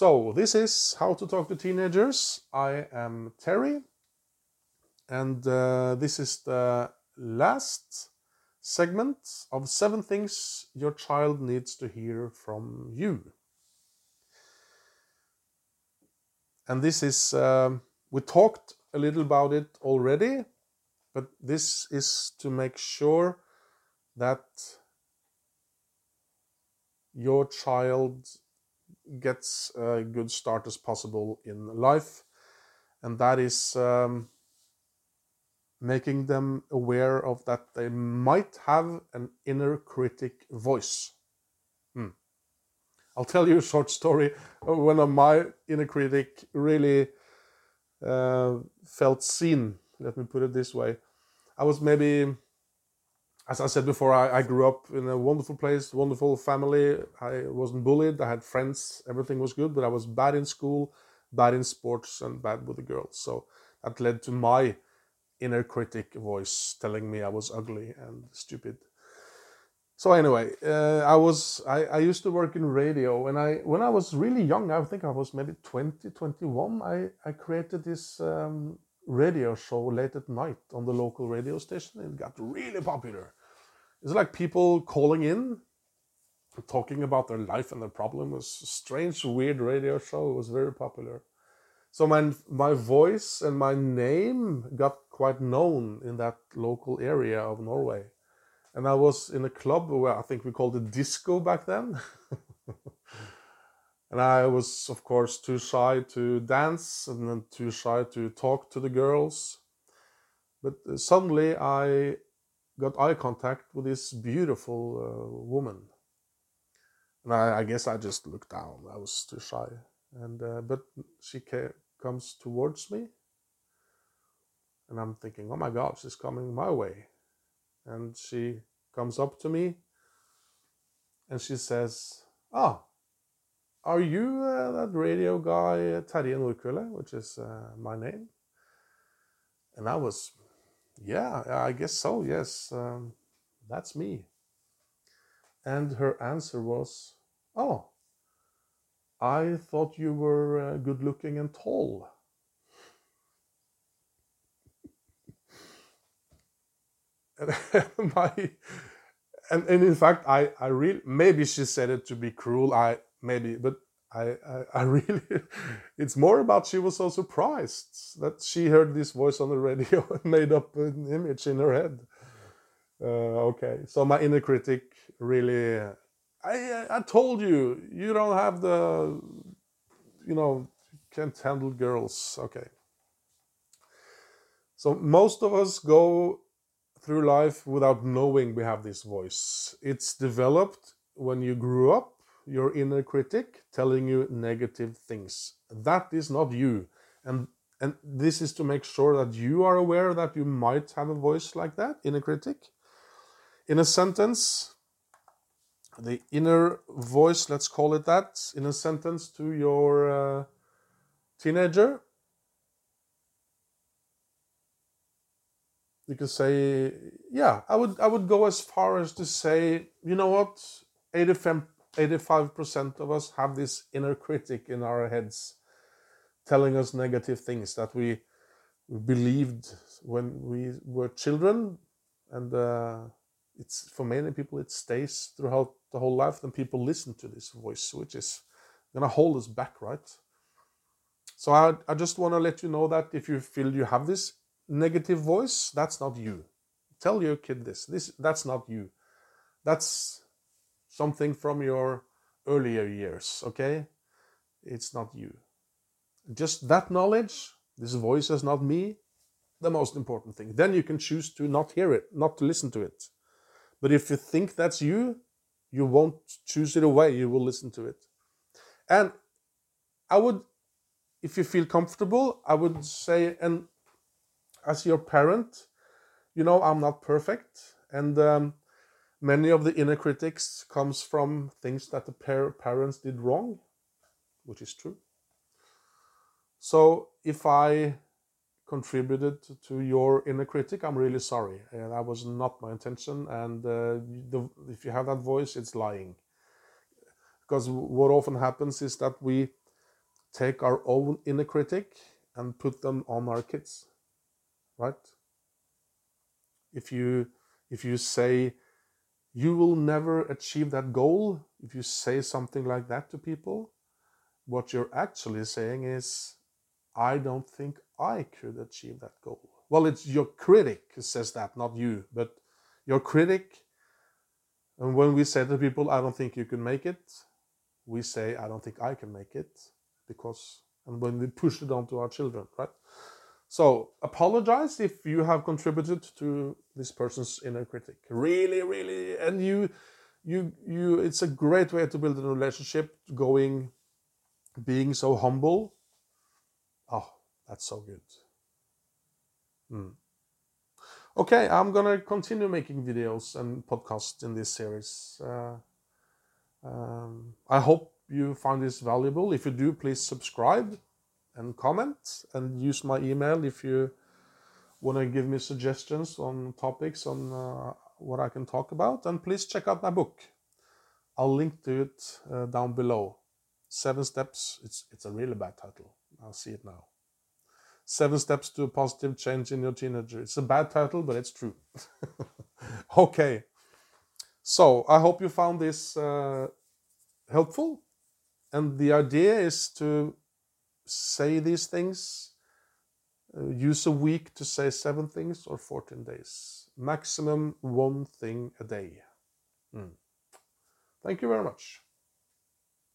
So, this is How to Talk to Teenagers. I am Terry, and uh, this is the last segment of seven things your child needs to hear from you. And this is, um, we talked a little about it already, but this is to make sure that your child gets a good start as possible in life, and that is um, making them aware of that they might have an inner critic voice. Hmm. I'll tell you a short story when my inner critic really uh, felt seen. Let me put it this way. I was maybe as I said before, I, I, grew up in a wonderful place, wonderful family. I wasn't bullied. I had friends. Everything was good, but I was bad in school, bad in sports, and bad with the girls. So that led to my inner critic voice telling me I was ugly and stupid. So anyway, uh, I was I, I used to work in radio, and I when I was really young, I think I was maybe 20, 21. I I created this. Um, radio show late at night on the local radio station. It got really popular. It's like people calling in, talking about their life and their problem. It was a strange, weird radio show. It was very popular. So my my voice and my name got quite known in that local area of Norway. And I was in a club where I think we called it disco back then. and I was, of course, too shy to dance and then too shy to talk to the girls. But uh, suddenly I got eye contact with this beautiful uh, woman. And I, I, guess I just looked down. I was too shy. And uh, but she ca- comes towards me, and I'm thinking, oh my God, she's coming my way. And she comes up to me, and she says, "Ah, are you uh, that radio guy uh, Terje Nordkvelle, which is uh, my name?" And I was yeah, I guess so. Yes, um, that's me. And her answer was, Oh, I thought you were uh, good looking and tall. and, my, and, and in fact, I, I really, maybe she said it to be cruel. I, maybe, but I, I, I, really, it's more about she was so surprised that she heard this voice on the radio and made up an image in her head. Uh, okay, so my inner critic really, I, I told you, you don't have the, you know, can't handle girls. Okay. So most of us go through life without knowing we have this voice. It's developed when you grew up your inner critic telling you negative things. That is not you. And and this is to make sure that you are aware that you might have a voice like that, inner critic. In a sentence, the inner voice, let's call it that, in a sentence to your uh, teenager, you can say, yeah, I would I would go as far as to say, you know what, 85 85% of us have this inner critic in our heads telling us negative things that we believed when we were children. And uh, it's for many people it stays throughout the whole life. Then people listen to this voice which is going to hold us back right? So I, I just want to let you know that if you feel you have this negative voice that's not you. Tell your kid this. This that's not you. That's something from your earlier years, okay? It's not you. Just that knowledge, this voice is not me, the most important thing. Then you can choose to not hear it, not to listen to it. But if you think that's you, you won't choose it away, you will listen to it. And I would, if you feel comfortable, I would say, and as your parent, you know, I'm not perfect. And um, many of the inner critics comes from things that the par- parents did wrong which is true. So if i contributed to your inner critic i'm really sorry. And that was not my intention and uh, the, if you have that voice it's lying. Because what often happens is that we take our own inner critic and put them on our kids right? If you if you say you will never achieve that goal if you say something like that to people. What you're actually saying is i don't think i could achieve that goal. Well it's your critic who says that not you but your critic. And when we say to people i don't think you can make it we say i don't think i can make it because and when we push it onto our children right so apologize if you have contributed to this person's inner critic. Really, really, and you, you, you. It's a great way to build a relationship. Going, being so humble. Oh, that's so good. Hmm. Okay, I'm gonna continue making videos and podcasts in this series. Uh, um, I hope you find this valuable. If you do, please subscribe and comment and use my email if you want to give me suggestions on topics on uh, what I can talk about. And please check out my book. I'll link to it uh, down below. Seven Steps. It's it's a really bad title. I'll see it now. Seven Steps to a Positive Change in Your Teenager. It's a bad title, but it's true. okay. So I hope you found this uh, helpful. And the idea is to say these things. Uh, use a week to say seven things or 14 days. Maximum one thing a day. Mm. Thank you very much.